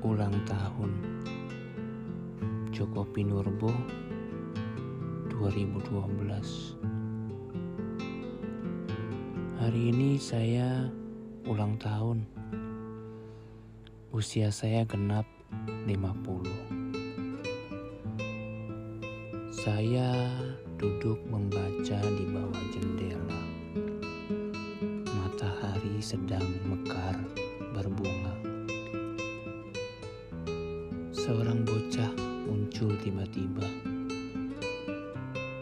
ulang tahun Joko Pinurbo 2012 Hari ini saya ulang tahun. Usia saya genap 50 Saya duduk membaca di bawah jendela. Matahari sedang mekar. Seorang bocah muncul tiba-tiba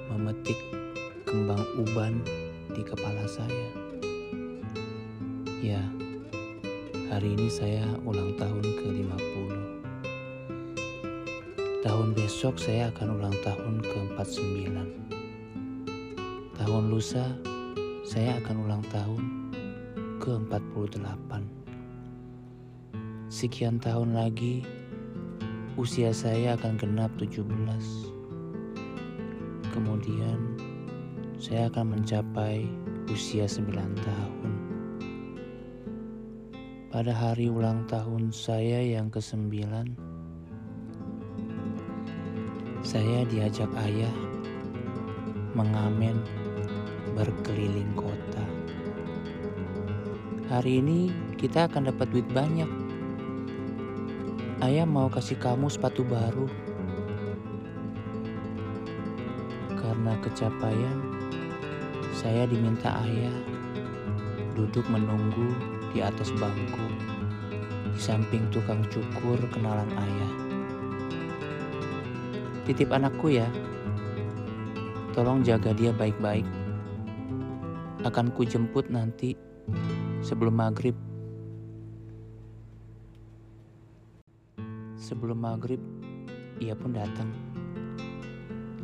memetik kembang uban di kepala saya. Ya, hari ini saya ulang tahun ke-50. Tahun besok saya akan ulang tahun ke-49. Tahun lusa saya akan ulang tahun ke-48. Sekian tahun lagi usia saya akan genap 17. Kemudian saya akan mencapai usia 9 tahun. Pada hari ulang tahun saya yang ke-9, saya diajak ayah mengamen berkeliling kota. Hari ini kita akan dapat duit banyak Ayah mau kasih kamu sepatu baru. Karena kecapaian, saya diminta ayah duduk menunggu di atas bangku di samping tukang cukur kenalan ayah. Titip anakku ya. Tolong jaga dia baik-baik. Akan ku jemput nanti sebelum maghrib. Sebelum maghrib, ia pun datang.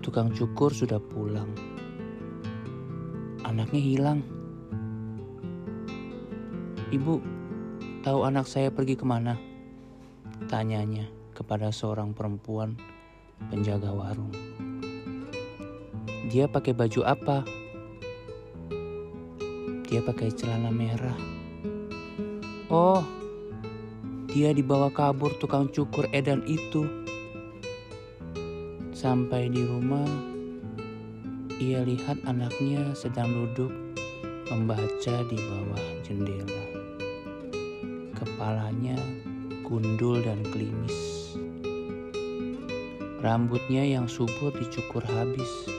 Tukang cukur sudah pulang. Anaknya hilang. Ibu, tahu anak saya pergi ke mana? Tanyanya kepada seorang perempuan penjaga warung. Dia pakai baju apa? Dia pakai celana merah. Oh, dia dibawa kabur tukang cukur edan itu. Sampai di rumah, ia lihat anaknya sedang duduk membaca di bawah jendela. Kepalanya gundul dan klimis. Rambutnya yang subur dicukur habis.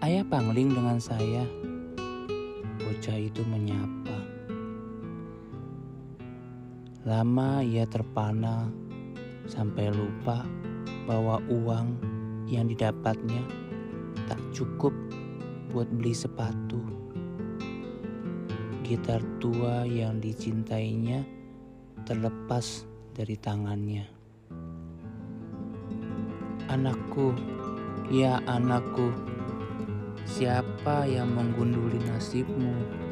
Ayah pangling dengan saya. Bocah itu menyapa. Lama ia terpana sampai lupa bahwa uang yang didapatnya tak cukup buat beli sepatu. Gitar tua yang dicintainya terlepas dari tangannya. Anakku, ya anakku, siapa yang menggunduli nasibmu?